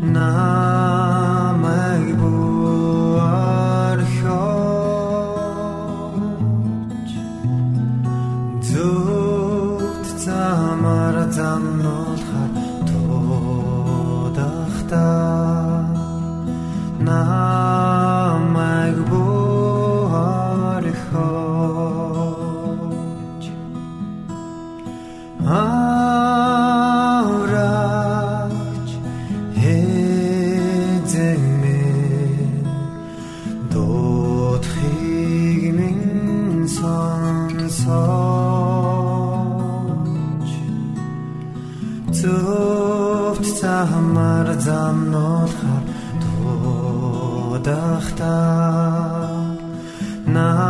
Намайг now.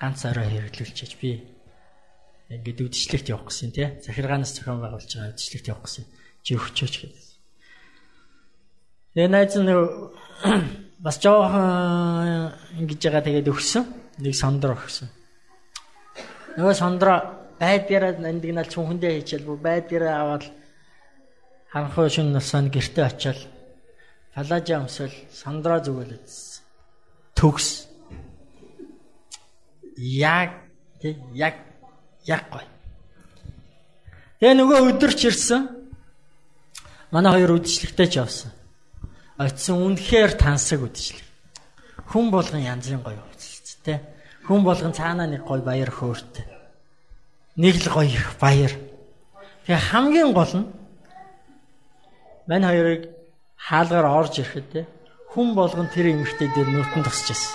ганц орой хэрэглүүлчихэж би ингээд үдшилтэд явах гэсэн тий. Захиргаанаас зохион байгуулж байгаа үдшилтэд явах гэсэн. Чи өгчөөч гэдэг. Тэгээ найз нь бас жоохон ингэж байгаа тэгээд өгсөн. Нэг сондро өгсөн. Нөгөө сондро байдгаараа нандинал чүнхэндээ хийчихэл бүр байдгаараа аваад ханхуу шин насанд гэрте очиад палажа өмсөл сондро зүгэлээд төгс яг яг яг гой. Тэгээ нөгөө өдөрч ирсэн. Манай хоёр үдшилтэйч явсан. Очсон үнэхээр тансаг үдшилэг. Хүн болгон янзын гоё үдшилт те. Хүн болгон цаанаа нэг гоё баяр хөөртэй. Нэг л гоё их баяр. Тэгээ хамгийн гол нь мань хоёрыг хаалгаар орж ирэхэд хүн болгон тэр эмэгтэй дээр нүртэн тусч байсан.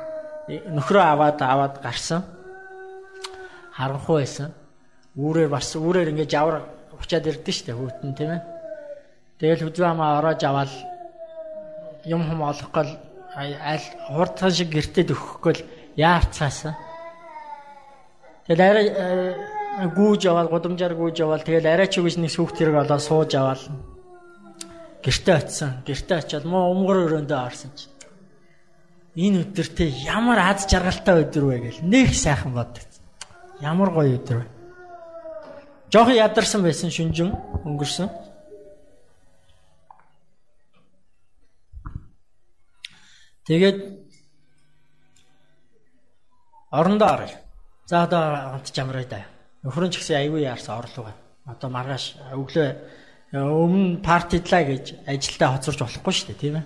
Нөхрөө аваад аваад гарсан. Харанхуй байсан. Үүрээр бас үүрээр ингээд жавар учаад ирдэ штэ хүүтэн тийм ээ. Тэгэл хүзүү хамаа ороож аваад юм хум олохгүй аль хурдхан шиг гэртед өгөхгүй л яарцаасан. Тэгэл арай э, гүүж аваад гудамжаар гүүж аваад тэгэл арай ч үгүйс нэг сүхт хэрэг олоо сууж аваад гэртээ очисон. Гэртээ очиод муу өмгөр өрөөндөө орсон чи. Энэ өдөртөө ямар аз жаргалтай өдөр вэ гэл нэг сайхан боддог. Ямар гоё өдөр вэ. Жохон ядарсан байсан шүнжин өнгөрсөн. Тэгээд орондоо оръё. За одоо онт жамраа да. Нөхөр нь ч гэсэн аягүй яарсан орлого. Одоо маргааш өглөө өмнө партидлаа гэж ажилдаа хоцорч болохгүй шүү дээ тийм ээ.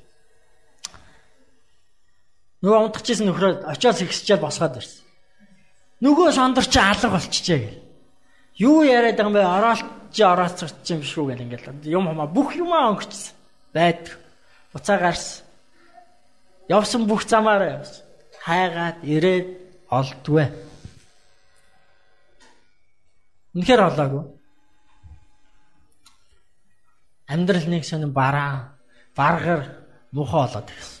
Нөгөө унтчихсэн нөхрөө очиос ихсчээл босгоод ирсэн. Нөгөө сондөр чи алга болчихжээ гэл. Юу яриад байгаа юм бэ? Ороолч орооцорч юм шүү гэл ингээл юм хамаа бүх юмаа өнгөчсөн. Байд. Буцаа гарсан. Явсан бүх замаараа явсан. Хайгаад ирээд олдгүй. Үнэхээр олоогүй. Амьдрал нэг сонин бараа, баргар, муухай болоод ирсэн.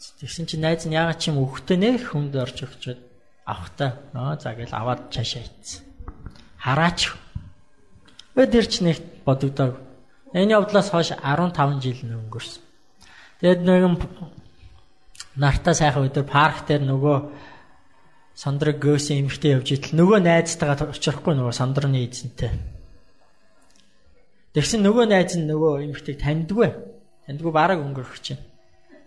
Тэгсэн чинь найз нь ягаад чим өгөхтэй нэх хүнд орж өгчөөд авахтаа нөө за гэл аваад цаашаа ийцсэн. Хараач. Өдөр ч нэг бодогдоог. Энэ явдлаас хойш 15 жил өнгөрсөн. Тэгэд нэгэн нартаа сайхан өдөр парк дээр нөгөө сандраг гөөсөн эмхтэй явж итэл нөгөө найзтайгаа очихгүй нөгөө сандраны эзэнтэй. Тэгсэн нөгөө найз нь нөгөө эмхтэйг таньдгүй. Таньдгүй бараг өнгөрөх чинь.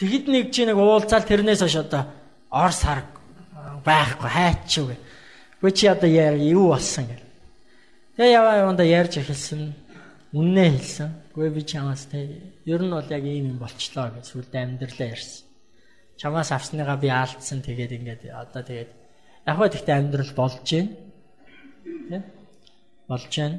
тэгэд нэг чи нэг уулзаал тэрнээс хойш одоо ор сар байхгүй хайчих вэ. Гүй чи одоо яар юу болсон гэл. Тэгээ яваа яванда ярьж эхэлсэн. Үннээ хэлсэн. Гүй би чамаас те ер нь бол яг ийм юм болчлоо гэж сүлд амьдралаа ярьсан. Чамаас авсныгаа би аалдсан тэгээд ингээд одоо тэгээд яг хөө тэгтээ амьдрал болж байна. Тэ? Болж байна.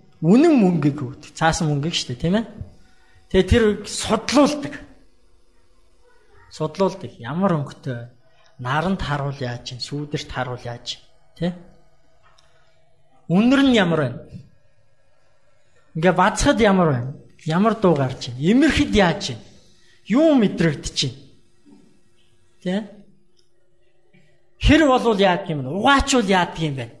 үнэн мөнгөийг өгдөг. Цаасан мөнгөийг шүү дээ, тийм ээ. Тэгээ тэр судлуулдаг. Судлуулдаг. Ямар өнгөтэй наранд харуул яаж чинь, сүүдэрт харуул яаж тий? Үнэр нь ямар байна? Ингээ бацхад ямар байна? Ямар дуу гарч байна? Имэрхэд яаж чинь? Юу мэдрэгдэж чинь? Тий? Хэр болвол яадаг юм бэ? Угаачвал яадаг юм бэ?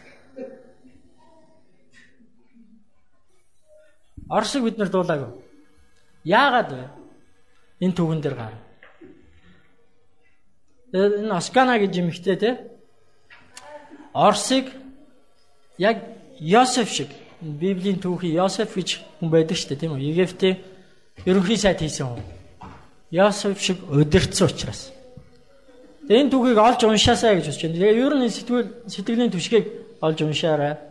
Оршиг бид нар дуулаагүй. Яагаад вэ? Энэ түгэн дээр гар. Энэ Оскана гэж юмхтэй те. Орсыг яг Йосеф шиг Библийн түүхий Йосеф гэж хүн байдаг шүү дээ тийм үү? Египтийн ерөнхий сайд хийсэн хүн. Йосеф шиг удирдсан учраас. Энэ түүхийг олж уншаасаа гэж байна. Тэгээ ер нь сэтгэл сэтгэлийн түшгийг олж уншаарай.